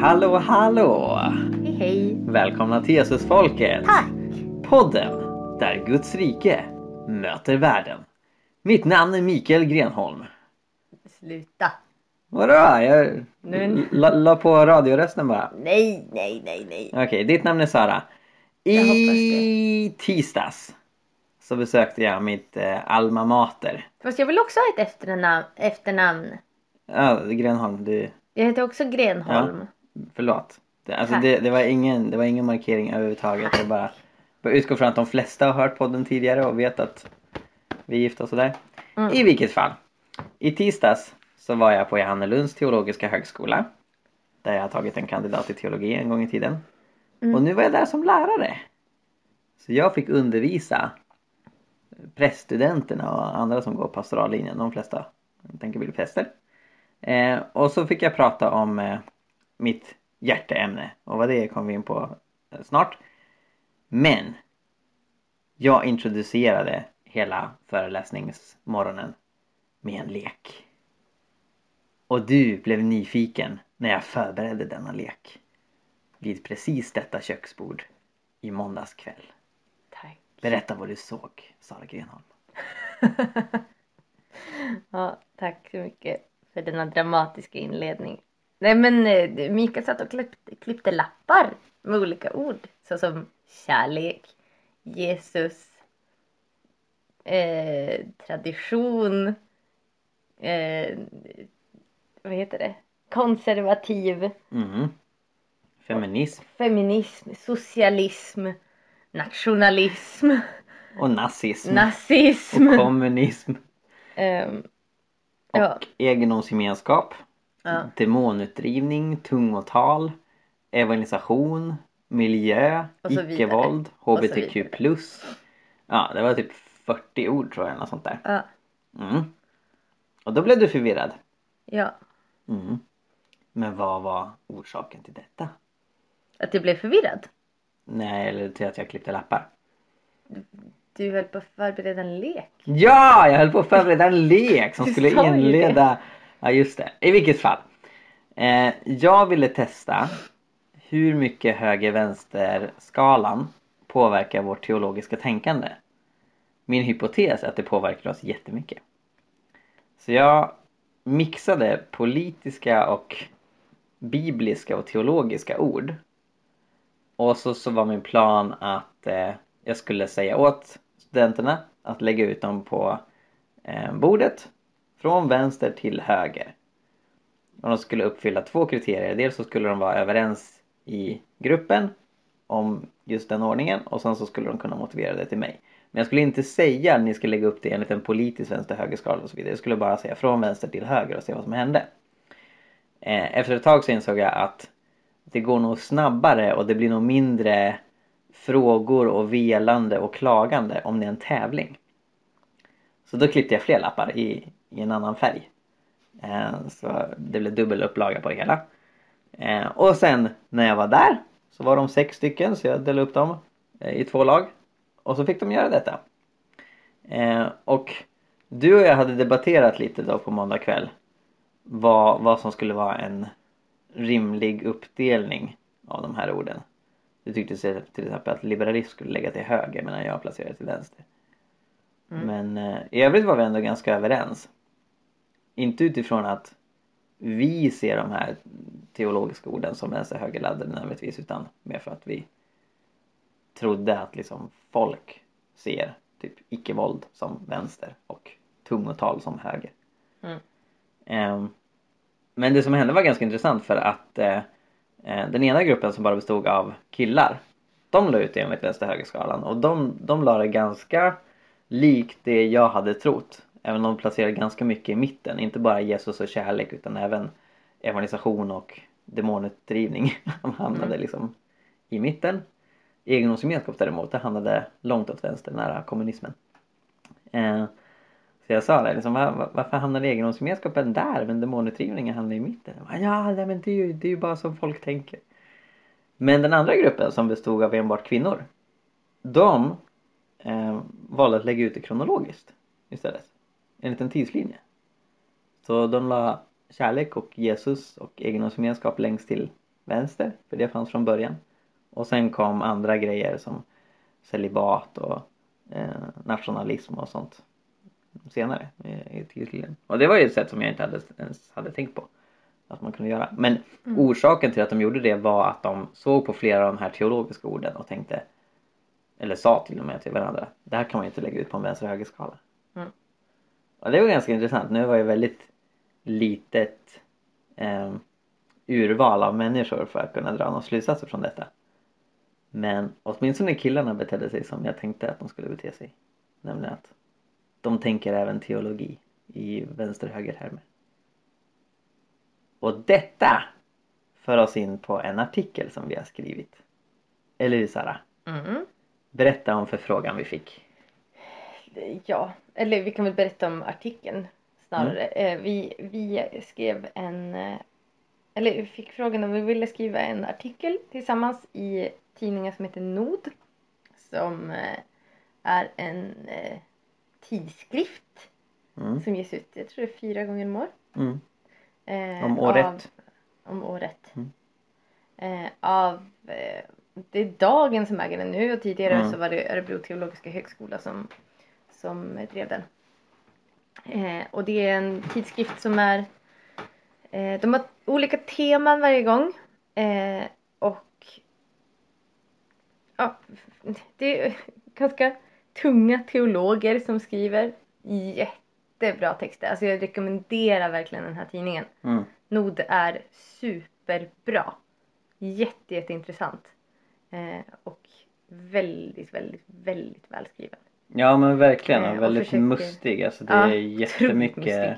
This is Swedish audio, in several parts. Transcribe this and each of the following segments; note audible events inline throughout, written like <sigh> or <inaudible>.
Hallå, hallå! Hej hej! Välkomna till Jesusfolket! Tack! Podden där Guds rike möter världen. Mitt namn är Mikael Grenholm. Sluta! Vadå? Jag Nu- la, la på radiorösten bara. Nej, nej, nej, nej. Okej, ditt namn är Sara. I tisdags så besökte jag mitt eh, alma mater. Fast jag vill också ha ett efternamn. efternamn. Ja, Grenholm, du, Jag heter också Grenholm. Förlåt. Det, alltså det, det, var ingen, det var ingen markering överhuvudtaget. Det bara, bara utgår från att de flesta har hört podden tidigare och vet att vi är gifta och sådär. Mm. I vilket fall. I tisdags så var jag på Johannelunds teologiska högskola. Där jag har tagit en kandidat i teologi en gång i tiden. Mm. Och nu var jag där som lärare. Så jag fick undervisa präststudenterna och andra som går pastorallinjen. De flesta tänker bli präster. Eh, och så fick jag prata om eh, mitt hjärteämne. Och vad det är kommer vi in på eh, snart. Men jag introducerade hela föreläsningsmorgonen med en lek. Och du blev nyfiken när jag förberedde denna lek. Vid precis detta köksbord i måndags kväll. Tack. Berätta vad du såg, Sara Grenholm. <laughs> Ja, tack så mycket för denna dramatiska inledning. Nej men eh, Mikael satt och klippte, klippte lappar med olika ord. Såsom kärlek, Jesus, eh, tradition, eh, vad heter det? Konservativ, Mhm. Feminism feminism, socialism, nationalism, och nazism nazism. och kommunism Ehm, och Ja. egendomsgemenskap. Ja. Demonutdrivning, tungotal, evangelisation, miljö, icke-våld, hbtq+. Ja, det var typ 40 ord tror jag, eller något sånt där. ja, Mm. Och då blev du förvirrad. ja. Mm. Men vad var orsaken till detta? Att du blev förvirrad. Nej, eller till att jag klippte lappar. Du höll på att förbereda en lek. Ja, jag höll på att förbereda en lek som skulle inleda... Ja, just det. I vilket fall. Eh, jag ville testa hur mycket höger-vänster-skalan påverkar vårt teologiska tänkande. Min hypotes är att det påverkar oss jättemycket. Så jag mixade politiska och bibliska och teologiska ord. Och så, så var min plan att eh, jag skulle säga åt studenterna att lägga ut dem på eh, bordet från vänster till höger. Och de skulle uppfylla två kriterier. Dels så skulle de vara överens i gruppen om just den ordningen och sen så skulle de kunna motivera det till mig. Men jag skulle inte säga att ni ska lägga upp det enligt en politisk vänster-höger-skala och så vidare. Jag skulle bara säga från vänster till höger och se vad som hände. Eh, efter ett tag så insåg jag att det går nog snabbare och det blir nog mindre frågor och velande och klagande om det är en tävling. Så då klippte jag fler lappar i, i en annan färg. Eh, så det blev dubbel upplaga på det hela. Eh, och sen när jag var där så var de sex stycken så jag delade upp dem eh, i två lag. Och så fick de göra detta. Och du och jag hade debatterat lite då på måndag kväll. Vad, vad som skulle vara en rimlig uppdelning av de här orden. Du tyckte till exempel att liberalism skulle lägga till höger medan jag placerade till vänster. Mm. Men i övrigt var vi ändå ganska överens. Inte utifrån att vi ser de här teologiska orden som vänster högerladdade nödvändigtvis utan mer för att vi trodde att liksom folk ser typ icke-våld som vänster och tungotal som höger. Mm. Ehm, men det som hände var ganska intressant för att eh, eh, den ena gruppen som bara bestod av killar de la ut det enligt vänster högerskalan och de, de la det ganska likt det jag hade trott. Även om de placerade ganska mycket i mitten. Inte bara Jesus och kärlek utan även evangelisation och demonutdrivning. <laughs> De hamnade Mm. liksom i mitten. Egendomsgemenskap däremot, det hamnade långt åt vänster nära kommunismen. Eh, så jag sa det, liksom, var, var- varför hamnade egendomsgemenskapen där men demonutdrivningen hamnade i mitten? Bara, Ja, nej, men det är, ju, det är ju bara som folk tänker. Men den andra gruppen som bestod av enbart kvinnor. De eh, valde att lägga ut det kronologiskt istället. Enligt en tidslinje. Så de la kärlek och Jesus och egendomsgemenskap längst till vänster, för det fanns från början. Och sen kom andra grejer som celibat och eh, nationalism och sånt senare i tiden. Och det var ju ett sätt som jag inte hade, ens hade tänkt på att man kunde göra. Men Mm. orsaken till att de gjorde det var att de såg på flera av de här teologiska orden och tänkte eller sa till och med till varandra det här kan man ju inte lägga ut på en vänster och högerskala. Och det var ganska intressant. Nu var det väldigt litet eh, urval av människor för att kunna dra några slutsatser från detta. Men åtminstone killarna betedde sig som jag tänkte att de skulle bete sig. Nämligen att de tänker även teologi i vänster-höger-termer. Och detta för oss in på en artikel som vi har skrivit. Eller hur Sara? Mm. Berätta om förfrågan vi fick. Ja, eller vi kan väl berätta om artikeln snarare. Mm. Eh, Vi, vi skrev en, eh, eller vi fick frågan om vi ville skriva en artikel tillsammans i tidningen som heter Nod. Som eh, är en tidskrift Mm. som ges ut, jag tror det är fyra gånger om år. Mm. Om året. Av, om året. Mm. Av, det är Dagen som äger den nu och tidigare Mm. så var det Örebro teologiska högskola som, som drev den. Eh, och det är en tidskrift som är, eh, de har olika teman varje gång. Eh, och ja, det är ganska tunga teologer som skriver jättebra texter. Alltså jag rekommenderar verkligen den här tidningen. Mm. Nod är superbra. Jätte, jätteintressant. Eh, och väldigt, väldigt, väldigt välskriven. Ja men verkligen Eh, och väldigt försöker- mustig. Alltså det Ja, är jättemycket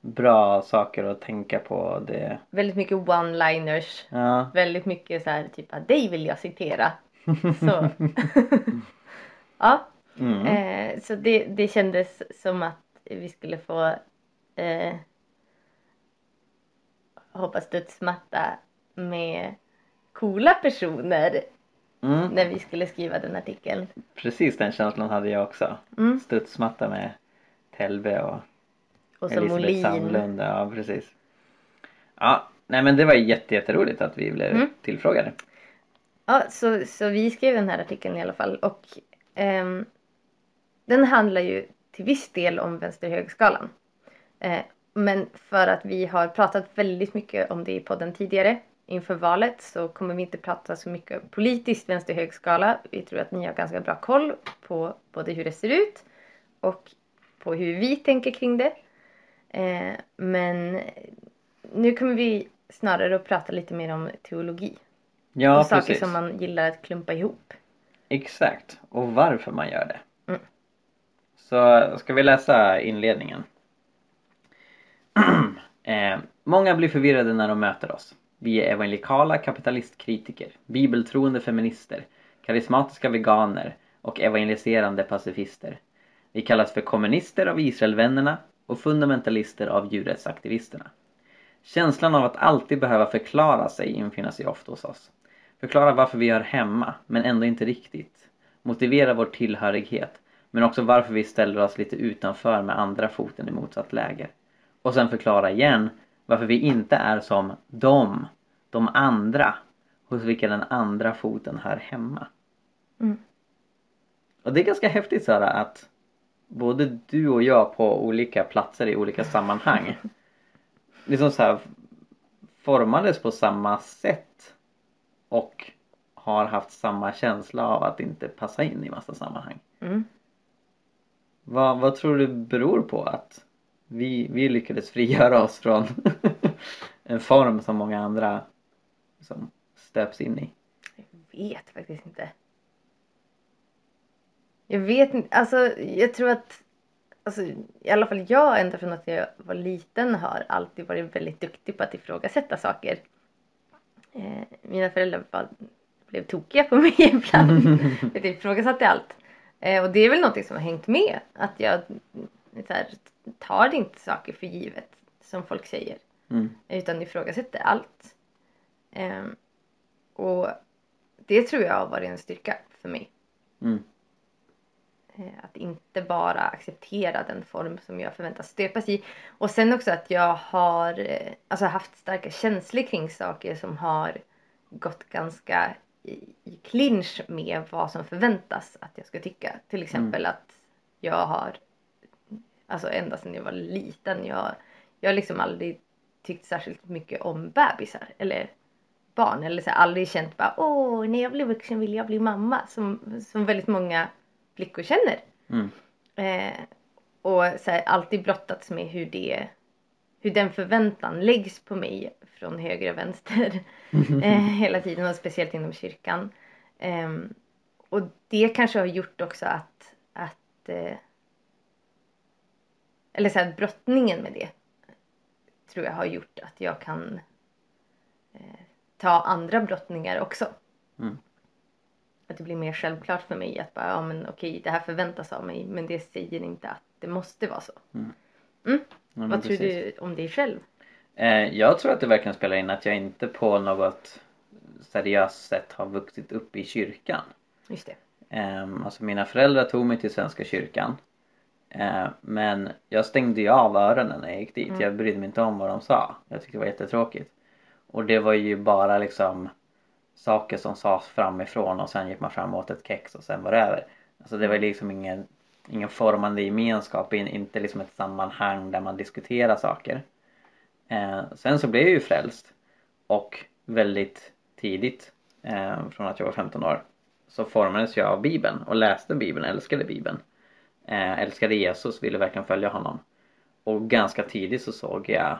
bra saker att tänka på. Det, Väldigt mycket one-liners. ja. Väldigt mycket så här typ att dig vill jag citera. <laughs> Så. <laughs> ja, Mm. eh, så det, det kändes som att vi skulle få eh, hoppas studsmatta med coola personer Mm. när vi skulle skriva den artikeln. Precis den känslan hade jag också. Mm. Studsmatta med Telve och Och så Elisabeth Molin. Sandlund. Ja precis. Ja, nej men det var jätte, jätteroligt att vi blev Mm. tillfrågade. Ja, så, så vi skrev den här artikeln i alla fall och ehm, den handlar ju till viss del om vänster-högerskalan. Eh, men för att vi har pratat väldigt mycket om det i podden tidigare inför valet så kommer vi inte prata så mycket politiskt vänster-högerskala. Vi tror att ni har ganska bra koll på både hur det ser ut och på hur vi tänker kring det. Eh, men nu kommer vi snarare att prata lite mer om teologi Ja och saker precis. som man gillar att klumpa ihop. Exakt. Och varför man gör det. Mm. Så ska vi läsa inledningen. <clears throat> eh, många blir förvirrade när de möter oss. Vi är evangelikala kapitalistkritiker, bibeltroende feminister, karismatiska veganer och evangeliserande pacifister. Vi kallas för kommunister av Israelvännerna och fundamentalister av djurrättsaktivisterna. Känslan av att alltid behöva förklara sig infinner sig ofta hos oss. Förklara varför vi hör hemma, men ändå inte riktigt. Motivera vår tillhörighet, men också varför vi ställer oss lite utanför med andra foten i motsatt läger. Och sen förklara igen varför vi inte är som de, de andra, hos vilka den andra foten hör hemma. Mm. Och det är ganska häftigt Sara att både du och jag på olika platser i olika sammanhang <laughs> liksom så här formades på samma sätt och har haft samma känsla av att inte passa in i massa sammanhang. Mm. Vad, vad tror du beror på att vi, vi lyckades frigöra oss från <laughs> en form som många andra som stöps in i? Jag vet faktiskt inte. Jag vet inte, alltså jag tror att Alltså, I alla fall jag ända från att jag var liten har alltid varit väldigt duktig på att ifrågasätta saker. Eh, mina föräldrar var, blev tokiga på mig <laughs> ibland. <laughs> jag ifrågasatte allt. Eh, och det är väl någonting som har hängt med. Att jag så här, tar inte saker för givet som folk säger. Mm. Utan ifrågasätter allt. Ehm, och det tror jag har varit en styrka för mig. Mm. Eh, Att inte bara acceptera den form som jag förväntas stöpas i. Och sen också att jag har eh, alltså haft starka känslor kring saker som har gått ganska i, i clinch med vad som förväntas att jag ska tycka. Till exempel att jag har, alltså ända sedan jag var liten, jag, jag har liksom aldrig tyckt särskilt mycket om bebisar eller barn eller så här, aldrig känt bara åh när jag blir vuxen vill jag bli mamma som, som väldigt många flickor känner. Mm. Eh, och så här, alltid brottats med hur det hur den förväntan läggs på mig från höger och vänster <laughs> eh, hela tiden och speciellt inom kyrkan. Ehm, och det kanske har gjort också att, att eh, eller så här, brottningen med det tror jag har gjort att jag kan eh, ta andra brottningar också. Mm. Att det blir mer självklart för mig att bara, ja men okej det här förväntas av mig men det säger inte att det måste vara så. Mm. Mm. Ja, Vad tror precis. du om dig själv? Eh, jag tror att det verkligen spelar in att jag inte på något seriöst sätt har vuxit upp i kyrkan. Just det. Um, alltså mina föräldrar tog mig till Svenska kyrkan. Eh, men jag stängde ju av öronen när jag gick dit. Mm. Jag brydde mig inte om vad de sa. Jag tyckte det var jättetråkigt. Och det var ju bara liksom saker som sades framifrån och sen gick man fram och åt ett kex och sen var det över. Alltså det var liksom ingen, ingen formande gemenskap, in- inte liksom ett sammanhang där man diskuterar saker. Eh, sen så blev jag ju frälst och väldigt tidigt, eh, från att jag var 15 år, så formades jag av Bibeln och läste Bibeln, älskade Bibeln. Eh, älskade Jesus, ville verkligen följa honom. Och ganska tidigt så såg jag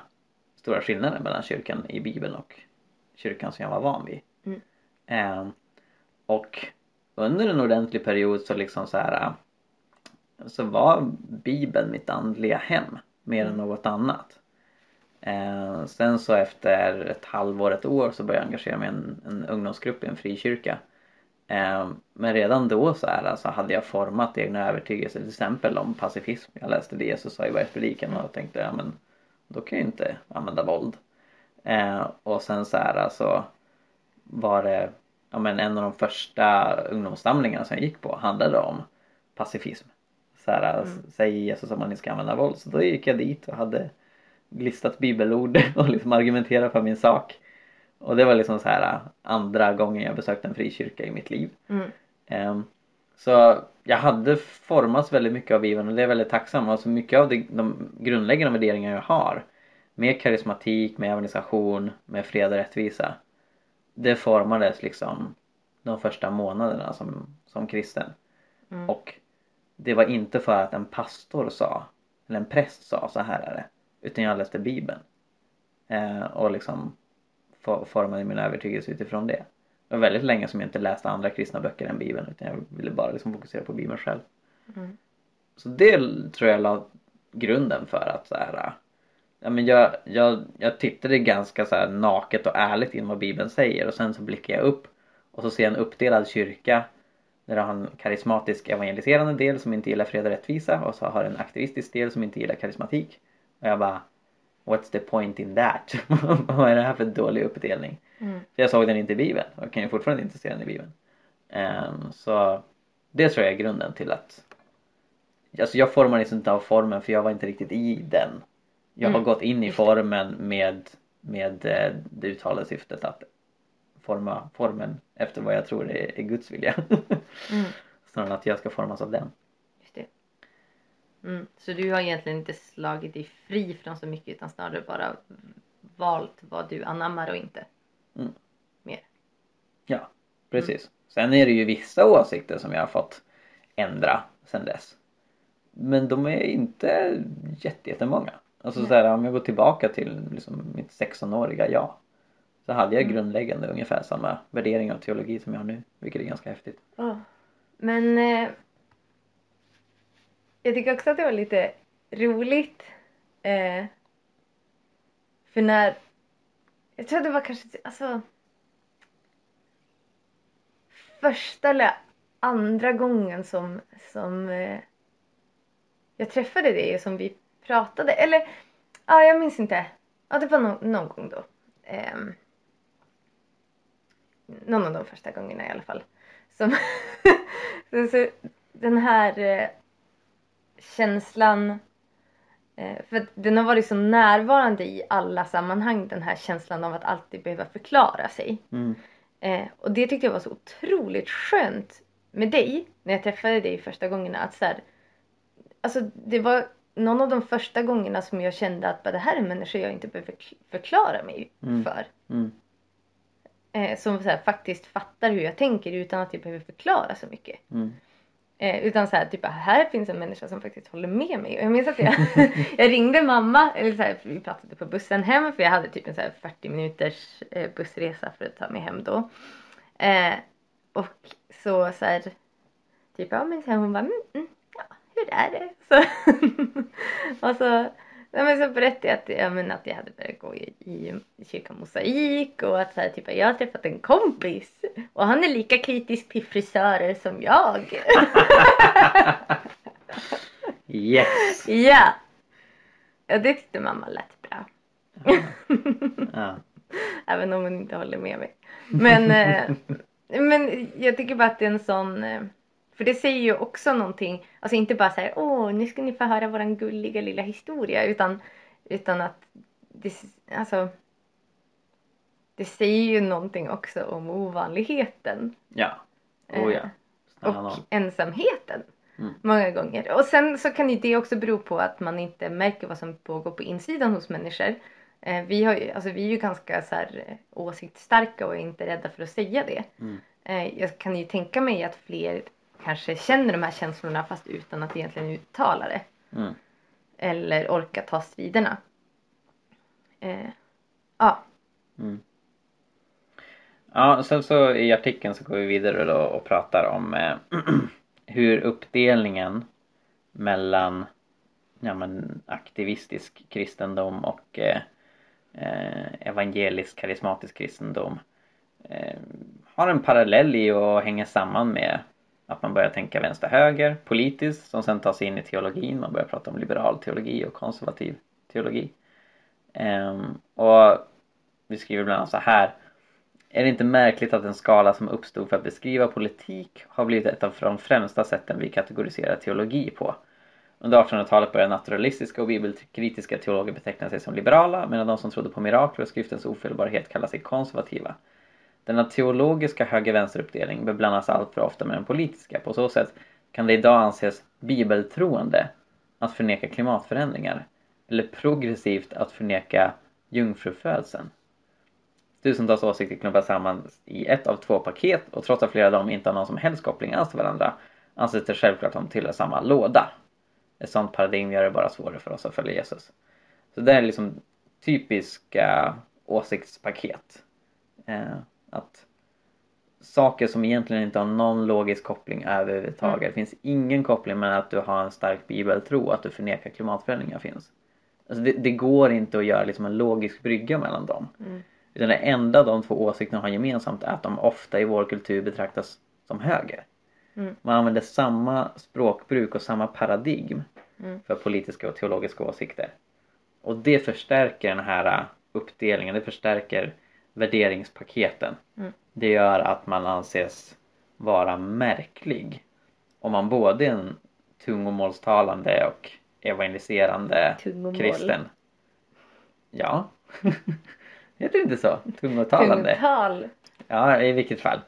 stora skillnader mellan kyrkan i Bibeln och kyrkan som jag var van vid. Mm. Eh, och under en ordentlig period så liksom så här eh, så var Bibeln mitt andliga hem mer än något annat. Eh, sen så efter ett halvår, ett år så började jag engagera mig i en, en ungdomsgrupp i en frikyrka. Eh, men redan då så här, alltså, hade jag format egna övertygelser till exempel om pacifism. Jag läste det Jesus sa i Bergspredikan och tänkte ja men då kan jag inte använda våld. Eh, och sen så här alltså var det ja, men en av de första ungdomssamlingarna som jag gick på handlade om pacifism. Så här, Mm. säger Jesus att man inte ska använda våld. Så då gick jag dit och hade listat bibelord <laughs> och liksom argumenterat för min sak. Och det var liksom så här andra gången jag besökte en frikyrka i mitt liv. Mm. Ehm, Så jag hade formats väldigt mycket av Bibeln och det är jag väldigt tacksam. Alltså mycket av de, de grundläggande värderingar jag har med karismatik, med organisation, med fred och rättvisa. Det formades liksom de första månaderna som, som kristen. Mm. Och det var inte för att en pastor sa, eller en präst sa så här är det. Utan jag läste Bibeln. Eh, och liksom formade min övertygelse utifrån det. Det var väldigt länge som jag inte läste andra kristna böcker än Bibeln utan jag ville bara liksom fokusera på Bibeln själv. Mm. Så det tror jag la grunden för att så här, ja, men jag, jag, jag tittade ganska så naket och ärligt in vad Bibeln säger och sen så blickar jag upp och så ser jag en uppdelad kyrka där har en karismatisk evangeliserande del som inte gillar fred och rättvisa och så har en aktivistisk del som inte gillar karismatik. Och jag bara What's the point in that? <laughs> vad är det här för dålig uppdelning? Mm. För jag såg den inte i Bibeln och kan ju fortfarande inte se den i Bibeln. Ehm, så det tror jag är grunden till att Alltså jag formades inte av formen för jag var inte riktigt i den. Jag har Mm, gått in i formen med, med eh, det uttalade syftet att forma formen efter vad jag tror är, är Guds vilja. <laughs> Mm. Snarare än att jag ska formas av den. Mm. Så du har egentligen inte slagit dig fri från så mycket utan snarare bara valt vad du anammar och inte. Mm. Mer. Ja, precis. Sen är det ju vissa åsikter som jag har fått ändra sen dess. Men de är inte jätte- jättemånga. Alltså Nej. så här, om jag går tillbaka till liksom mitt 16-åriga jag. Så hade jag Mm. grundläggande ungefär samma värdering av teologi som jag har nu. Vilket är ganska häftigt. Men eh, jag tycker också att det var lite roligt. Eh, för när... Jag tror att det var kanske alltså första eller andra gången som, som eh, jag träffade dig och som vi pratade. Eller ja, jag minns inte. Ja, det var no- någon gång då. Eh, någon av de första gångerna i alla fall. Som <laughs> så, så, den här eh, känslan eh, för den har varit så närvarande i alla sammanhang den här känslan av att alltid behöva förklara sig. Mm. Eh, och det tyckte jag var så otroligt skönt med dig när jag träffade dig första gångerna. Att så här, alltså det var någon av de första gångerna som jag kände att det här är människor jag inte behöver förklara mig Mm. för. Mm. Eh, som så här, faktiskt fattar hur jag tänker utan att jag behöver förklara så mycket. Eh, utan så här, typ här finns en människa som faktiskt håller med mig. Och jag minns att jag, <laughs> jag ringde mamma, eller så här, vi pratade på bussen hem för jag hade typ en så här 40 minuters eh, bussresa för att ta mig hem då. Eh, och så så här, typ ja men så här, hon bara mm, mm, ja hur är det? <laughs> Så, och så, ja, men så berättade jag att, ja, men att jag hade börjat gå i, i kyrkan Mosaik och att så här, typ, jag har träffat en kompis och han är lika kritisk till frisörer som jag. <laughs> Yes! Ja! Ja, det tyckte mamma lät bra. Ja. Även om hon inte håller med mig. Men, eh, men jag tycker bara att det är en sån... För det säger ju också någonting. Alltså inte bara så här, åh, nu ska ni få höra våran gulliga lilla historia. Utan, utan att det, alltså, det säger ju någonting också om ovanligheten. Ja. Oh ja. Eh, Snälla och ensamheten. Mm. Många gånger. Och sen så kan ju det också bero på att man inte märker vad som pågår på insidan hos människor. Eh, vi, har ju, alltså, vi är ju ganska så här, eh, åsiktsstarka och är inte rädda för att säga det. Mm. Jag kan ju tänka mig att fler kanske känner de här känslorna fast utan att egentligen uttala det. Mm. Eller orka ta striderna. Eh, ja. Mm. Ja, sen så i artikeln så går vi vidare då och pratar om eh, <clears throat> hur uppdelningen mellan ja, men, aktivistisk kristendom och eh, eh, evangelisk karismatisk kristendom eh, har en parallell i och hänger samman med att man börjar tänka vänster-höger politiskt som sen tar sig in i teologin. Man börjar prata om liberal teologi och konservativ teologi. Ehm, och vi skriver bland annat så här. Är det inte märkligt att en skala som uppstod för att beskriva politik har blivit ett av de främsta sätten vi kategoriserar teologi på? Under 1800-talet började naturalistiska och bibelkritiska teologer beteckna sig som liberala medan de som trodde på mirakler och skriftens ofelbarhet kallade sig konservativa. Denna teologiska höger-vänster-uppdelning beblandas allt för ofta med den politiska. På så sätt kan det idag anses bibeltroende att förneka klimatförändringar eller progressivt att förneka jungfrufödseln. Tusentals åsikter klumpas samman i ett av två paket och trots att flera av dem inte har någon som helst koppling alls till varandra anses det självklart att de tillhör samma låda. Ett sånt paradigm gör det bara svårare för oss att följa Jesus. Så det är liksom typiska åsiktspaket. Eh, att saker som egentligen inte har någon logisk koppling överhuvudtaget. Mm. Det finns ingen koppling mellan att du har en stark bibeltro och att du förnekar klimatförändringar finns. Alltså det, det går inte att göra liksom en logisk brygga mellan dem. Mm. Utan det enda de två åsikterna har gemensamt är att de ofta i vår kultur betraktas som höger. Mm. Man använder samma språkbruk och samma paradigm Mm. för politiska och teologiska åsikter. Och det förstärker den här uppdelningen, det förstärker värderingspaketen. Mm. Det gör att man anses vara märklig om man både är en tungomålstalande och evangeliserande Tungomål. kristen. Ja, <laughs> heter det inte så? Tungotalande? Tungotal. Ja, i vilket fall.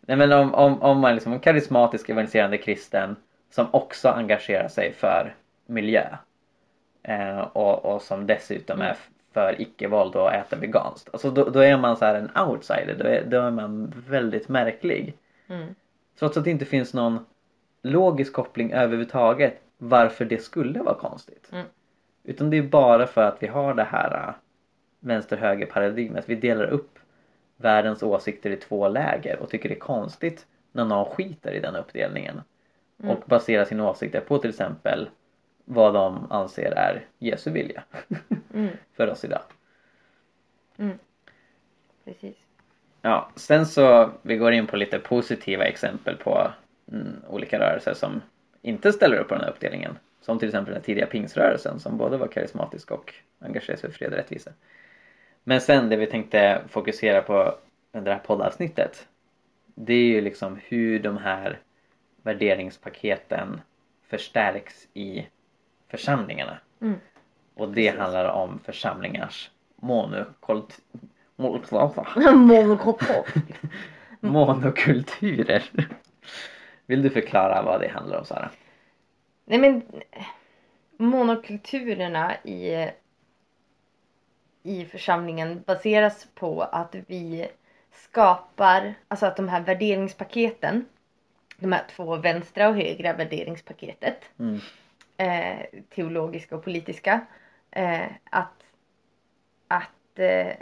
Nej men om, om, om man liksom en karismatisk evangeliserande kristen som också engagerar sig för miljö eh, och, och som dessutom är för icke-våld och äter veganskt. Alltså då, då är man så här en outsider, då är, då är man väldigt märklig. Mm. Trots att det inte finns någon logisk koppling överhuvudtaget varför det skulle vara konstigt. Mm. Utan det är bara för att vi har det här äh, vänster-höger paradigmet. Vi delar upp världens åsikter i två läger och tycker det är konstigt när någon skiter i den uppdelningen. Mm. Och baserar sina åsikter på till exempel vad de anser är Jesu vilja <laughs> Mm. för oss idag. Mm. Precis. Ja, sen så vi går in på lite positiva exempel på mm, olika rörelser som inte ställer upp på den här uppdelningen. Som till exempel den tidiga pingsrörelsen som både var karismatisk och engagerade sig för fred och rättvisa. Men sen det vi tänkte fokusera på under det här poddavsnittet det är ju liksom hur de här värderingspaketen förstärks i församlingarna. Mm. Och det Precis. handlar om församlingars monokult- <laughs> Monokultur. <laughs> Monokulturer. Vill du förklara vad det handlar om Sara? Nej men monokulturerna i, i församlingen baseras på att vi skapar, alltså att de här värderingspaketen, de här två vänstra och högra värderingspaketet, Mm. Eh, teologiska och politiska, eh, att, att eh,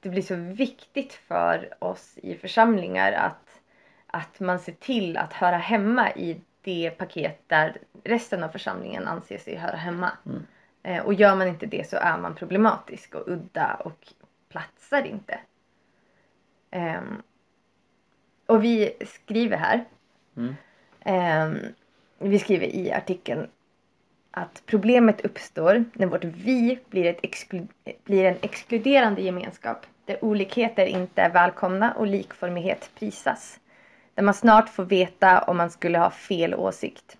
det blir så viktigt för oss i församlingar att, att man ser till att höra hemma i det paket där resten av församlingen anser sig höra hemma. Mm. Eh, och gör man inte det så är man problematisk och udda och platsar inte. Ehm, och vi skriver här, Mm. ehm, vi skriver i artikeln att problemet uppstår när vårt vi blir, ett exklu- blir en exkluderande gemenskap där olikheter inte är välkomna och likformighet prisas. Där man snart får veta om man skulle ha fel åsikt.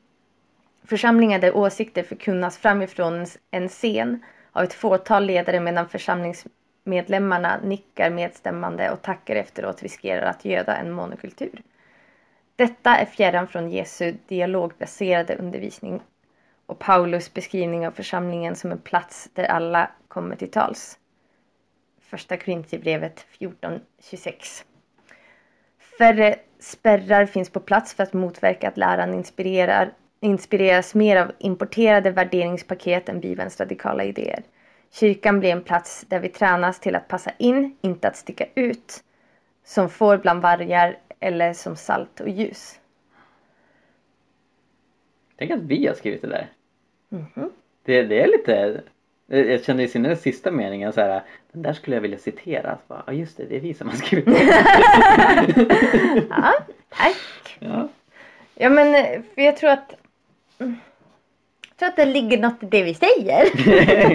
Församlingar där åsikter förkunnas framifrån en scen av ett fåtal ledare medan församlingsmedlemmarna nickar medstämmande och tackar efteråt riskerar att göda en monokultur. Detta är fjärran från Jesu dialogbaserade undervisning och Paulus beskrivning av församlingen som en plats där alla kommer till tals. Första Korintierbrevet 14.26 Färre spärrar finns på plats för att motverka att läran inspirerar, inspireras mer av importerade värderingspaket än Bibelns radikala idéer. Kyrkan blir en plats där vi tränas till att passa in, inte att sticka ut. Som får bland vargar eller som salt och ljus. Tänk att vi har skrivit det där. Mhm. Det, det är lite... Jag kände i den sista meningen så här, den där skulle jag vilja citera. Så bara, Ja just det, det är vi som har skrivit. <laughs> Ja, tack. ja. Ja men för jag tror att mm, jag tror att det ligger något i det vi säger.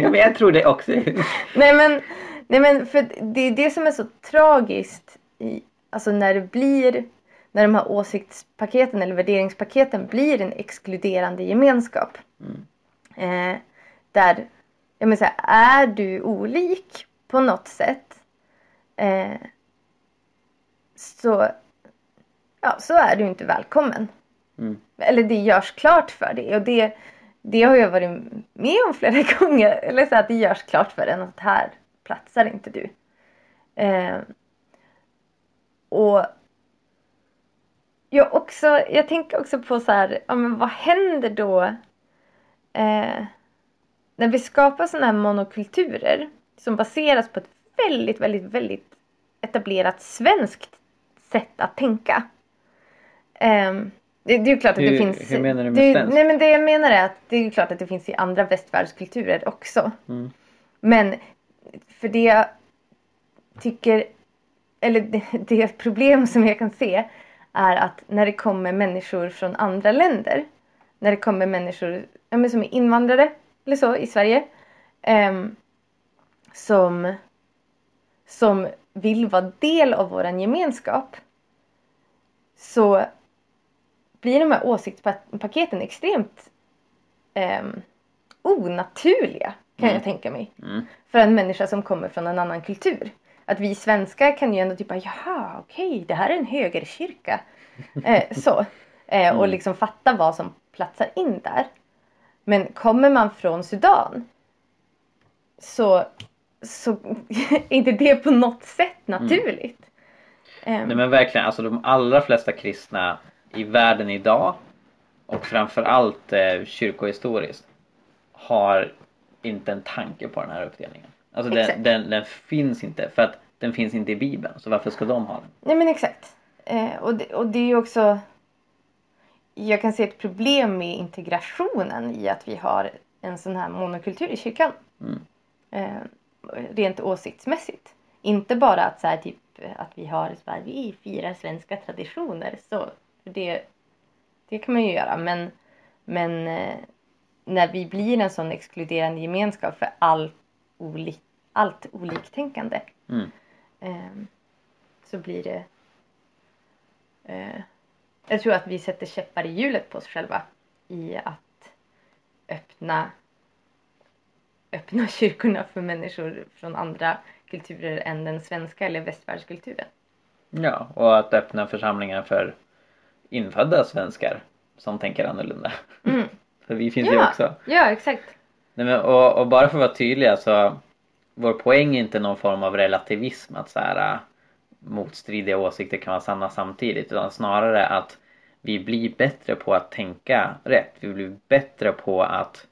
<laughs> men jag tror det också. <laughs> nej men, nej men för det är det som är så tragiskt i, alltså när det blir när de här åsiktspaketen eller värderingspaketen blir en exkluderande gemenskap. Mm. Eh, där, jag menar så här, är du olik på något sätt eh, så, ja, så är du inte välkommen. Mm. Eller det görs klart för dig och det, det har jag varit med om flera <laughs> gånger. Eller så att det görs klart för en att här platsar inte du. Eh, och jag, också, jag tänker också på så här, ja, men vad händer då eh, när vi skapar sådana här monokulturer som baseras på ett väldigt, väldigt, väldigt etablerat svenskt sätt att tänka. Ehm, det, det är ju klart att det Hur- finns... hur menar du med det, svenskt? Nej men det jag menar är att det är ju klart att det finns i andra västvärldskulturer också. Mm. Men för det jag tycker, eller <laughs> det, det problem som jag kan se är att när det kommer människor från andra länder, när det kommer människor ja, som är invandrare eller så i Sverige, ehm, som, som vill vara del av våran gemenskap så blir de här åsiktspaketen extremt ehm, onaturliga kan Mm. jag tänka mig Mm. för en människa som kommer från en annan kultur. Att vi svenskar kan ju ändå typ bara, jaha okej det här är en högerkyrka. <laughs> Eh, så. Eh, och liksom fatta vad som platsar in där. Men kommer man från Sudan så, så <laughs> är inte det på något sätt naturligt. Ehm, Nej men verkligen, alltså de allra flesta kristna i världen idag och framförallt eh, kyrkohistoriskt har inte en tanke på den här uppdelningen. Alltså den, den, den finns inte för att den finns inte i bibeln så varför ska de ha den? Nej men exakt. Eh, och, det, och det är ju också... Jag kan se ett problem med integrationen i att vi har en sån här monokultur i kyrkan. Mm. Eh, rent åsiktsmässigt. Inte bara att, så här, typ, att vi har så här, vi firar svenska traditioner. Så, det, det kan man ju göra. Men, men eh, när vi blir en sån exkluderande gemenskap för all olik, allt oliktänkande Mm. Ehm, så blir det... Jag tror att vi sätter käppar i hjulet på oss själva i att öppna, öppna <laughs> kyrkorna för människor från andra kulturer än den svenska eller västvärldskulturen. Ja, och att öppna församlingar för infödda svenskar som tänker annorlunda. Mm. <laughs> för vi finns Ja. ju också. Ja, exakt. Nej, men, och, och bara för att vara tydliga så vår poäng är inte någon form av relativism att så här, motstridiga åsikter kan vara sanna samtidigt utan snarare att vi blir bättre på att tänka rätt. Vi blir bättre på att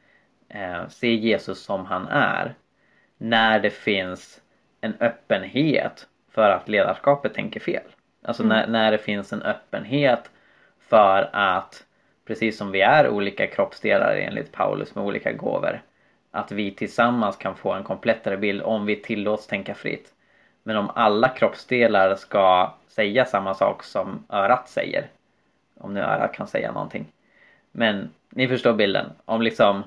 eh, se Jesus som han är när det finns en öppenhet för att ledarskapet tänker fel. Alltså när, när det finns en öppenhet för att precis som vi är olika kroppsdelar enligt Paulus med olika gåvor att vi tillsammans kan få en komplettare bild om vi tillåts tänka fritt. Men om alla kroppsdelar ska säga samma sak som örat säger om nu örat kan säga någonting. Men ni förstår bilden. Om liksom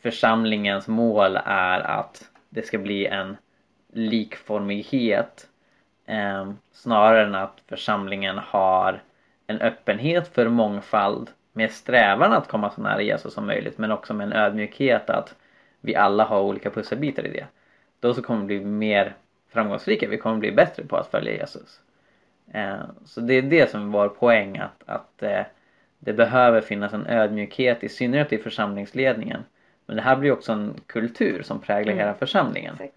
församlingens mål är att det ska bli en likformighet eh, snarare än att församlingen har en öppenhet för mångfald med strävan att komma så nära Jesus som möjligt men också med en ödmjukhet att vi alla har olika pusselbitar i det. Då så kommer det bli mer framgångsrika, vi kommer bli bättre på att följa Jesus. Eh, så det är det som är vår poäng att, att eh, det behöver finnas en ödmjukhet i synnerhet i församlingsledningen. Men det här blir också en kultur som präglar Mm. hela församlingen. exakt.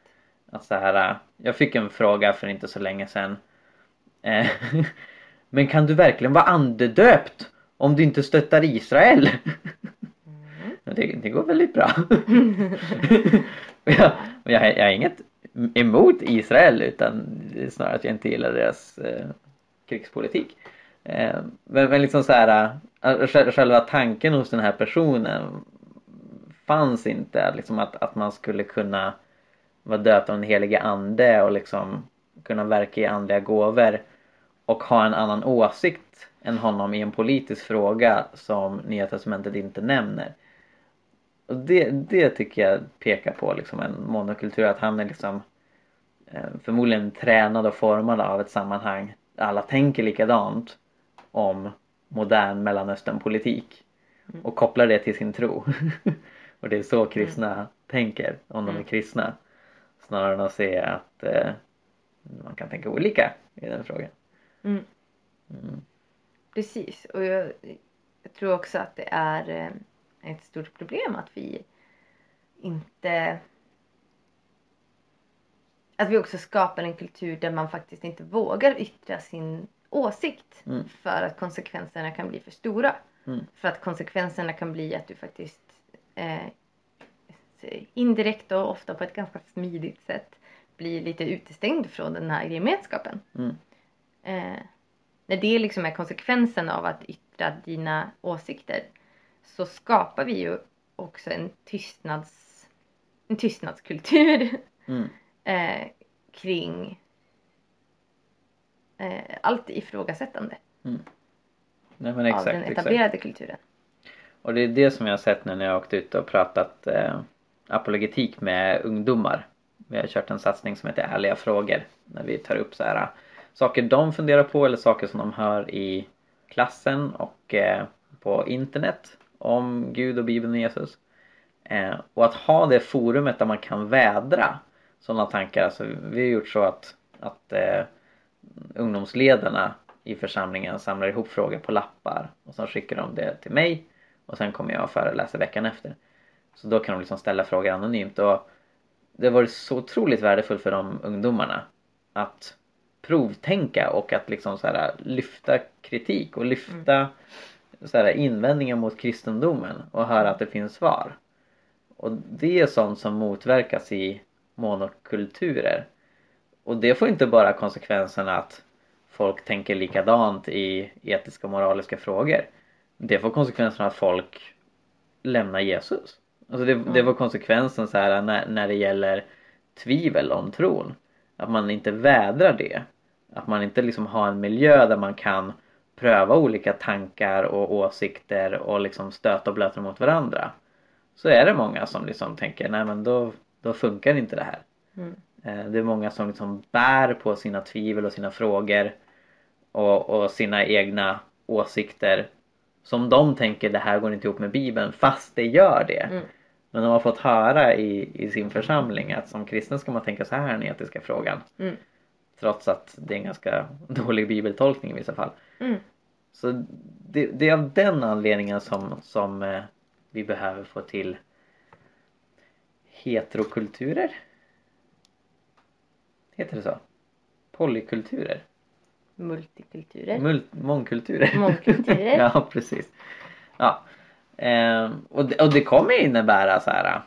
Att så här, äh, jag fick en fråga för inte så länge sedan. Eh, <laughs> Men kan du verkligen vara andedöpt om du inte stöttar Israel? <laughs> Mm. Det, det går väldigt bra. <laughs> jag, jag, jag har inget emot Israel utan snarare att jag inte gillar deras eh, krigspolitik. Eh, men, men liksom så här, äh, själva tanken hos den här personen fanns inte liksom att, att man skulle kunna vara döpt av den helige ande och liksom kunna verka i andliga gåvor och ha en annan åsikt än honom i en politisk fråga som Nya Testamentet inte nämner. Och det, det tycker jag pekar på liksom en monokultur, att han är liksom eh, förmodligen tränad och formad av ett sammanhang där alla tänker likadant om modern mellanösternpolitik Mm. och kopplar det till sin tro. <laughs> och det är så kristna tänker om de är Mm. kristna. Snarare än att se att eh, man kan tänka olika i den frågan. Mm. Mm. Precis. Och jag, jag tror också att det är eh, ett stort problem att vi inte... Att vi också skapar en kultur där man faktiskt inte vågar yttra sin åsikt. Mm. För att konsekvenserna kan bli för stora. Mm. För att konsekvenserna kan bli att du faktiskt eh, indirekt och ofta på ett ganska smidigt sätt blir lite utestängd från den här gemenskapen. Mm. Eh, när det liksom är konsekvensen av att yttra dina åsikter så skapar vi ju också en tystnads en tystnadskultur Mm. <laughs> eh, kring eh, allt ifrågasättande Nej, men av exakt, den exakt. etablerade kulturen. Och det är det som jag har sett nu när jag har åkt ut och pratat eh, apologetik med ungdomar. Vi har kört en satsning som heter Ärliga frågor. När vi tar upp så här, eh, saker de funderar på eller saker som de hör i klassen och eh, på internet om Gud och Bibeln och Jesus. Eh, och att ha det forumet där man kan vädra sådana tankar. Alltså, vi har gjort så att, att eh, ungdomsledarna i församlingen samlar ihop frågor på lappar och sen skickar de det till mig och sen kommer jag och föreläser veckan efter. Så då kan de liksom ställa frågor anonymt och det har varit så otroligt värdefullt för de ungdomarna att provtänka och att liksom så här, lyfta kritik och lyfta mm så här, invändningar mot kristendomen och höra att det finns svar. Och det är sånt som motverkas i monokulturer. Och det får inte bara konsekvensen att folk tänker likadant i etiska och moraliska frågor. Det får konsekvensen att folk lämnar Jesus. Alltså det, det var konsekvensen så här när, när det gäller tvivel om tron. Att man inte vädrar det. Att man inte liksom har en miljö där man kan pröva olika tankar och åsikter och liksom stöta och blöta mot varandra. Så är det många som liksom tänker nej men då, då funkar inte det här. Mm. Eh, Det är många som liksom bär på sina tvivel och sina frågor och, och sina egna åsikter som de tänker det här går inte ihop med bibeln fast det gör det. Mm. Men de har fått höra i, i sin församling att som kristen ska man tänka så här i den etiska frågan. Mm. Trots att det är en ganska <laughs> dålig bibeltolkning i vissa fall. Mm. Så det, det är av den anledningen som, som eh, vi behöver få till heterokulturer. Heter det så? Polykulturer? Multikulturer. Mul- mångkulturer? Mångkulturer. <laughs> ja, precis. Ja. Ehm, och, det, och det kommer innebära så här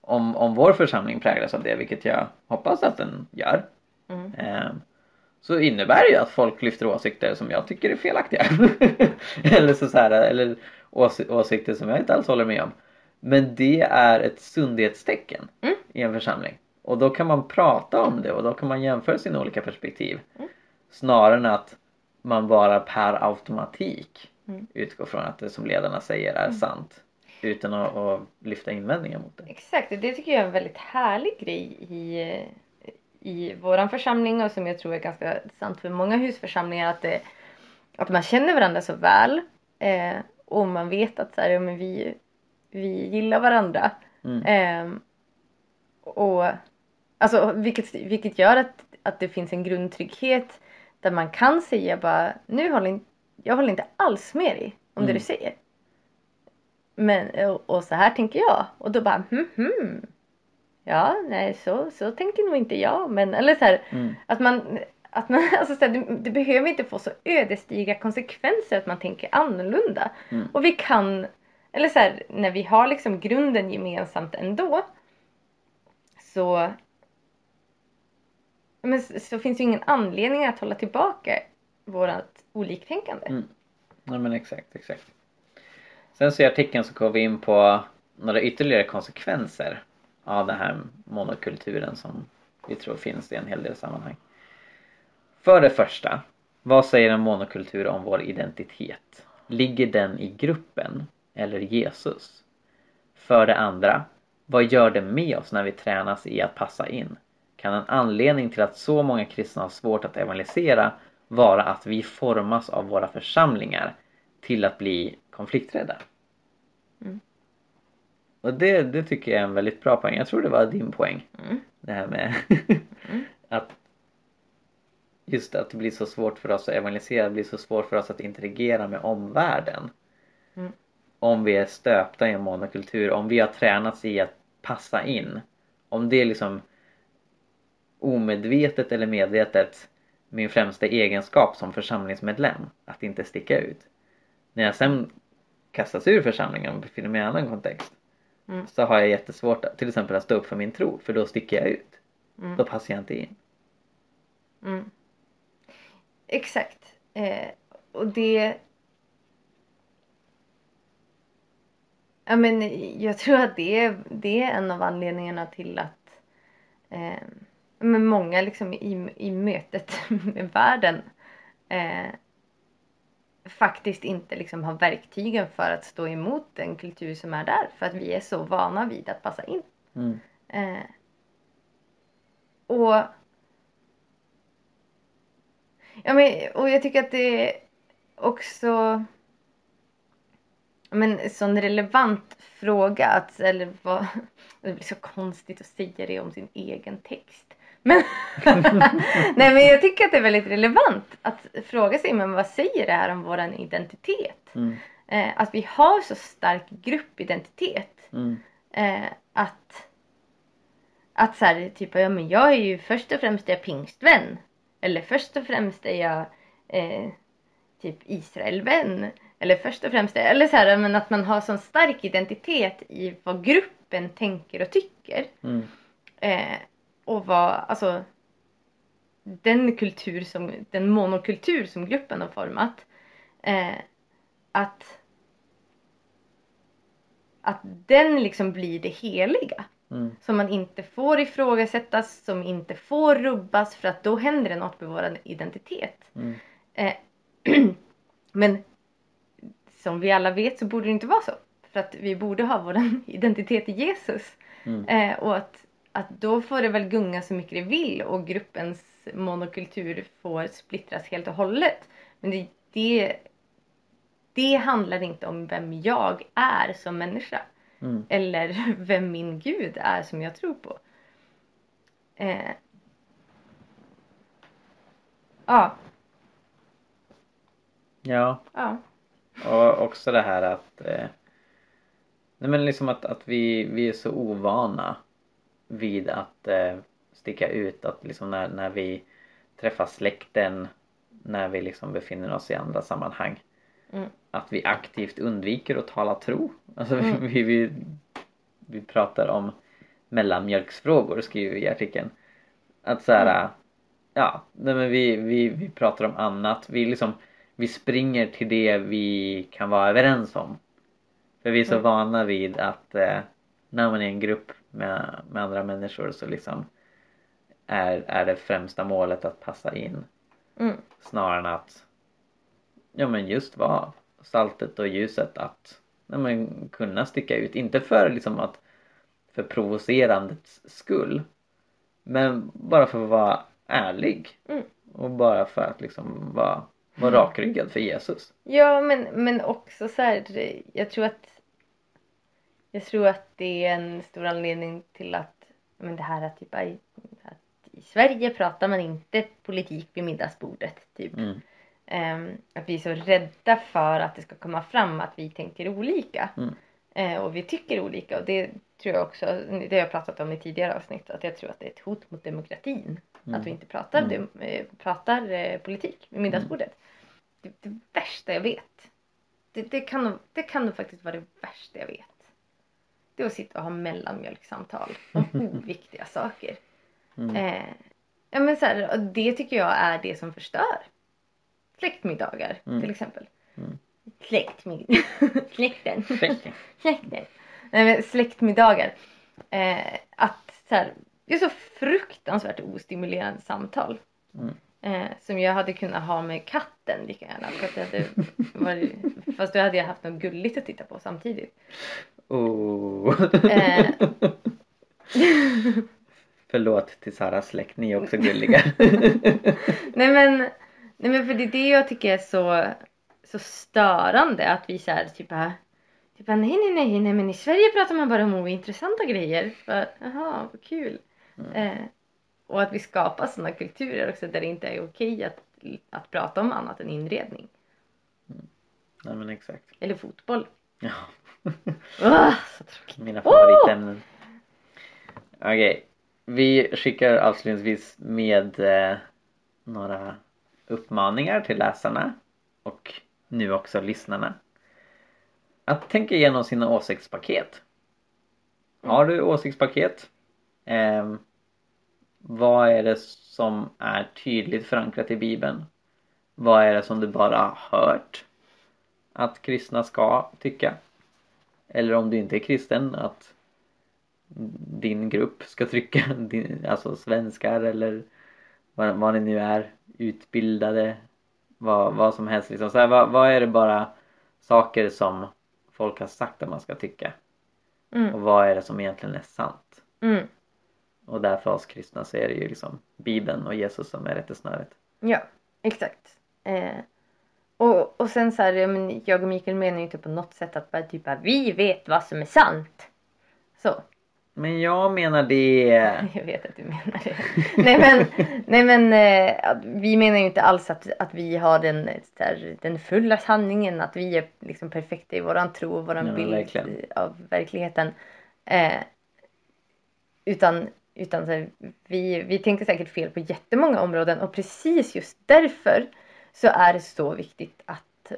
om, om vår församling präglas av det, vilket jag hoppas att den gör. Mm. Ehm, så innebär det ju att folk lyfter åsikter som jag tycker är felaktiga. <laughs> eller så, så här, eller ås- åsikter som jag inte alls håller med om. Men det är ett sundhetstecken Mm. i en församling. Och då kan man prata om det och då kan man jämföra sina olika perspektiv. Mm. Snarare än att man bara per automatik Mm. utgår från att det som ledarna säger är sant. Utan att, att lyfta invändningar mot det. Exakt, och det tycker jag är en väldigt härlig grej i, i våran församling och som jag tror är ganska sant för många husförsamlingar att, det, att man känner varandra så väl eh, och man vet att så här, ja, men vi, vi gillar varandra. Mm. Eh, och, alltså, vilket, vilket gör att, att det finns en grundtrygghet där man kan säga bara nu håller in, jag håller inte alls med dig om det Mm. du säger. Men, och, och så här tänker jag. Och då bara hmm, hmm. Ja, nej så, så tänker nog inte jag. Men, eller så här, Mm. att man, att man <laughs> alltså så här, det, det behöver inte få så ödesdigra konsekvenser att man tänker annorlunda. Mm. Och vi kan, eller så här, när vi har liksom grunden gemensamt ändå. Så, men, så finns ju ingen anledning att hålla tillbaka vårat oliktänkande. Mm. Nej men exakt, exakt. Sen så i artikeln så går vi in på några ytterligare konsekvenser av den här monokulturen som vi tror finns i en hel del sammanhang. För det första, vad säger en monokultur om vår identitet? Ligger den i gruppen eller Jesus? För det andra, vad gör det med oss när vi tränas i att passa in? Kan en anledning till att så många kristna har svårt att evangelisera vara att vi formas av våra församlingar till att bli konflikträdda? Mm. Och det, det tycker jag är en väldigt bra poäng. Jag tror det var din poäng. Mm. Det här med Mm. <laughs> att just att det blir så svårt för oss att evangelisera, det blir så svårt för oss att interagera med omvärlden. Mm. Om vi är stöpta i en monokultur, om vi har tränats i att passa in. Om det är liksom omedvetet eller medvetet min främsta egenskap som församlingsmedlem, att inte sticka ut. När jag sen kastas ur församlingen och befinner mig i en annan kontext Mm. så har jag jättesvårt att, till exempel att stå upp för min tro för då sticker jag ut. Mm. Då passar jag inte in. Mm. Exakt. Eh, och det... Ja, men jag tror att det är, det är en av anledningarna till att eh, men många liksom i, i mötet <laughs> med världen eh, faktiskt inte liksom har verktygen för att stå emot den kultur som är där för att vi är så vana vid att passa in. Mm. Eh, och Ja, men, och jag tycker att det är också men, en sån relevant fråga. Att, eller vad, <laughs> det blir så konstigt att säga det om sin egen text. Men, <laughs> nej, men jag tycker att det är väldigt relevant att fråga sig men vad säger det här om vår identitet? Mm. Eh, att vi har så stark gruppidentitet. Mm. Eh, att att så här, typ, ja men jag är ju först och främst är jag pingstvän. Eller först och främst är jag eh, typ Israelvän. Eller först och främst, eller så här, men att man har sån stark identitet i vad gruppen tänker och tycker. Mm. Eh, och vad, alltså den kultur som, den monokultur som gruppen har format. Eh, att att den liksom blir det heliga. Mm. Som man inte får ifrågasättas, som inte får rubbas för att då händer det något med vår identitet. Mm. Eh, <clears throat> men som vi alla vet så borde det inte vara så. För att vi borde ha vår <laughs> identitet i Jesus. Mm. Eh, och att, att då får det väl gunga så mycket det vill och gruppens monokultur får splittras helt och hållet. Men det, det, det handlar inte om vem jag är som människa. Mm. eller <laughs> vem min gud är som jag tror på. Eh, ja, Ja, ja. och också det här att eh, Nej men liksom att, att vi, vi är så ovana vid att eh, sticka ut att liksom när, när vi träffar släkten när vi liksom befinner oss i andra sammanhang Mm. att vi aktivt undviker att tala tro. Alltså vi, Mm. <laughs> vi, vi, vi pratar om mellanmjölksfrågor skriver vi i artikeln. Att så här, ja, nej men vi, vi, vi pratar om annat. Vi liksom vi springer till det vi kan vara överens om. För vi är så Mm. vana vid att eh, när man är i en grupp med, med andra människor så liksom är, är det främsta målet att passa in Mm. snarare än att ja men just vara saltet och ljuset att ja, men, kunna sticka ut. Inte för liksom att för provocerandets skull men bara för att vara ärlig Mm. och bara för att liksom vara, vara rakryggad för Jesus. Ja, men, men också så här, jag tror att jag tror att det är en stor anledning till att men det här att, typ, att i Sverige pratar man inte politik vid middagsbordet. Typ. Mm. Ehm, att vi är så rädda för att det ska komma fram att vi tänker olika. Mm. Eh, och vi tycker olika och det tror jag också, det har jag pratat om i tidigare avsnitt, att jag tror att det är ett hot mot demokratin. Mm. Att vi inte pratar, Mm. dem- eh, pratar eh, politik vid middagsbordet. Det, det värsta jag vet. Det, det, kan det kan faktiskt vara det värsta jag vet. Är att sitta och ha mellanmjölkssamtal om <laughs> oviktiga saker. Mm. Eh, ja, men så här, och det tycker jag är det som förstör. Släktmiddagar Mm. till exempel. Mm. Släktmid... Släkten. <laughs> Släkting. Släkten. <laughs> Nej, släktmiddagar. Eh, att så här, det är så fruktansvärt ostimulerande samtal. Mm. Eh, som jag hade kunnat ha med katten lika gärna. För att det hade varit, fast då hade jag haft något gulligt att titta på samtidigt. Oh. Eh. <laughs> Förlåt till Saras släkt, ni är också gulliga. <laughs> nej men, nej men för det är det jag tycker är så, så störande att vi såhär typ här Typ nej nej nej nej men i Sverige pratar man bara om ointressanta grejer. För, Jaha vad kul. Mm. Eh, och att vi skapar sådana kulturer också där det inte är okej att, att prata om annat än inredning. Nej men exakt. Eller fotboll. Ja. Åh, så tråkigt. Mina favoritämnen. Okej. Vi skickar avslutningsvis med eh, några uppmaningar till läsarna och nu också lyssnarna. Att tänka igenom sina åsiktspaket. Har du åsiktspaket? Eh, vad är det som är tydligt förankrat i Bibeln? Vad är det som du bara har hört att kristna ska tycka? Eller om du inte är kristen att din grupp ska trycka, <laughs> din, alltså svenskar eller vad, vad ni nu är, utbildade, vad, vad som helst. Liksom. Så här, vad, vad är det bara saker som folk har sagt att man ska tycka? Mm. Och vad är det som egentligen är sant? Mm. Och där för oss kristna så är det ju liksom Bibeln och Jesus som är rättesnöret. Ja, exakt. Eh, och, och sen så här, men jag och Mikael menar ju inte på något sätt att bara typ vi vet vad som är sant. Så. Men jag menar det... <laughs> Jag vet att du menar det. nej men, nej, men eh, vi menar ju inte alls att, att vi har den, här, den fulla sanningen. Att vi är liksom perfekta i våran tro och våran Ja, bild verkligen. av verkligheten. Eh, utan utan här, vi, vi tänker säkert fel på jättemånga områden och precis just därför så är det så viktigt att,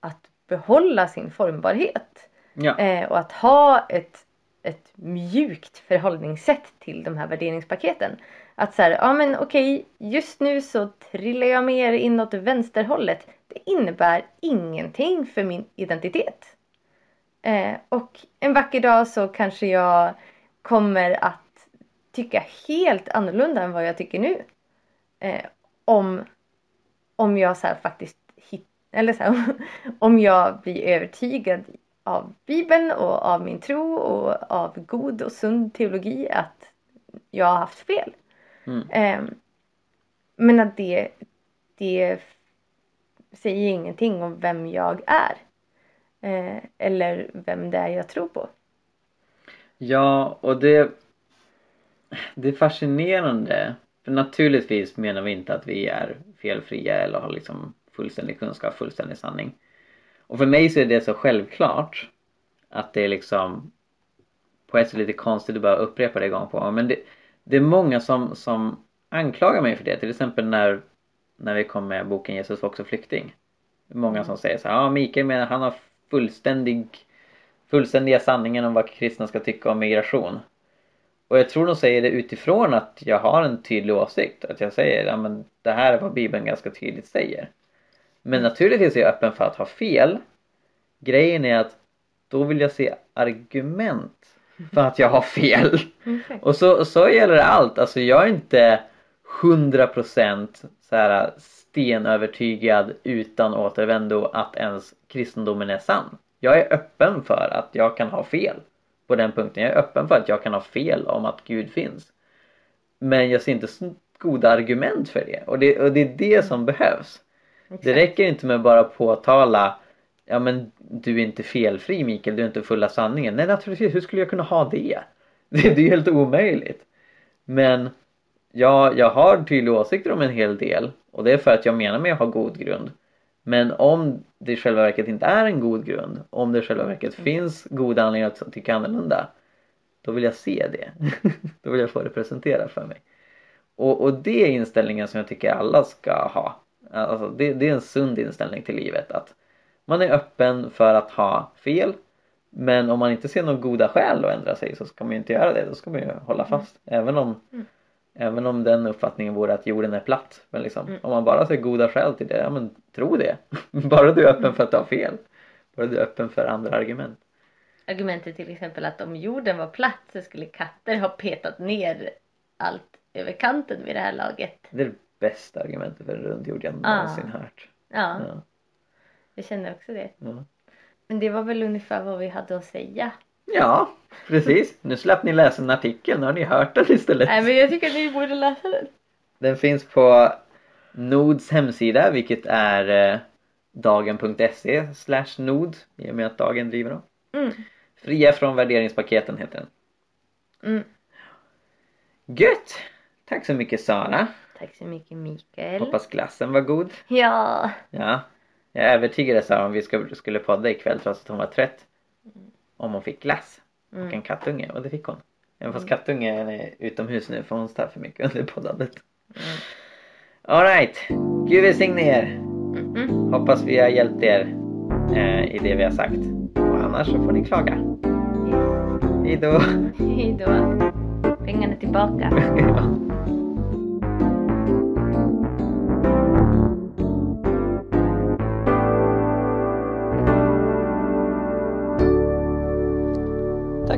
att behålla sin formbarhet. Ja. Eh, och att ha ett, ett mjukt förhållningssätt till de här värderingspaketen. Att så här, ja men okej, just nu så trillar jag mer inåt vänsterhållet. Det innebär ingenting för min identitet. Eh, och en vacker dag så kanske jag kommer att tycka helt annorlunda än vad jag tycker nu. Eh, om, om jag så här faktiskt hit, eller så här, <laughs> om jag blir övertygad av Bibeln och av min tro och av god och sund teologi att jag har haft fel. Mm. Eh, men att det, det säger ingenting om vem jag är. Eh, eller vem det är jag tror på. Ja, och det, det är fascinerande. För naturligtvis menar vi inte att vi är felfria eller har liksom fullständig kunskap, fullständig sanning. Och för mig så är det så självklart att det är liksom på ett sätt lite konstigt att bara upprepa det gång på gång. Men det, det är många som, som anklagar mig för det. Till exempel när, när vi kom med boken Jesus var också flykting. Det är många som säger så här, ja Mikael menar han har fullständig, fullständiga sanningen om vad kristna ska tycka om migration. Och jag tror de säger det utifrån att jag har en tydlig åsikt. Att jag säger, ja men det här är vad Bibeln ganska tydligt säger. Men naturligtvis är jag öppen för att ha fel. Grejen är att då vill jag se argument för att jag har fel. Okay. Och så, så gäller det allt. Alltså jag är inte 100% så här stenövertygad utan återvändo att ens kristendomen är sann. Jag är öppen för att jag kan ha fel på den punkten. Jag är öppen för att jag kan ha fel om att Gud finns. Men jag ser inte goda argument för det. Och det, och det är det som behövs. Det räcker inte med bara påtala Ja men du är inte felfri Mikael, du är inte full av sanningen. Nej naturligtvis, hur skulle jag kunna ha det? <laughs> Det, det är ju helt omöjligt. Men ja, jag har tydliga åsikter om en hel del och det är för att jag menar mig ha god grund. Men om det i själva verket inte är en god grund, om det i själva verket mm. finns goda anledningar att tycka annorlunda, då vill jag se det. <laughs> då vill jag få det presenterat för mig. Och, och det är inställningen som jag tycker alla ska ha. Alltså, det, det är en sund inställning till livet. att man är öppen för att ha fel men om man inte ser några goda skäl att ändra sig så ska man ju inte göra det. Då ska man ju hålla fast. Mm. Även, om, mm. Även om den uppfattningen vore att jorden är platt. Men liksom, mm. om man bara ser goda skäl till det, ja men tro det. <laughs> bara du är öppen för att ha fel. Bara du är öppen för andra argument. Argumentet till exempel att om jorden var platt så skulle katter ha petat ner allt över kanten vid det här laget. Det är det bästa argumentet för en rund jord jag någonsin hört. Ja. ja. Jag känner också det. Ja. Men det var väl ungefär vad vi hade att säga. Ja, precis. Nu slapp ni läsa en artikel, nu har ni hört den istället. Nej, men jag tycker att ni borde läsa den. Den finns på Nods hemsida, vilket är eh, dagen.se slash nod i och med att Dagen driver dem. Mm. Fria från värderingspaketen heter den. Mm. Gött! Tack så mycket Sara. Tack så mycket Mikael. Hoppas glassen var god. Ja. Ja. Jag övertygade Sara om vi skulle podda ikväll trots att hon var trött. Om hon fick glass och mm. en kattunge och det fick hon. Även fast mm. kattungen är utomhus nu för hon stör för mycket under poddandet. Mm. Alright, Gud välsigne er. Mm Hoppas vi har hjälpt er eh, i det vi har sagt. Och annars så får ni klaga. Hejdå. Hejdå. <laughs> Pengarna tillbaka. <laughs> Tack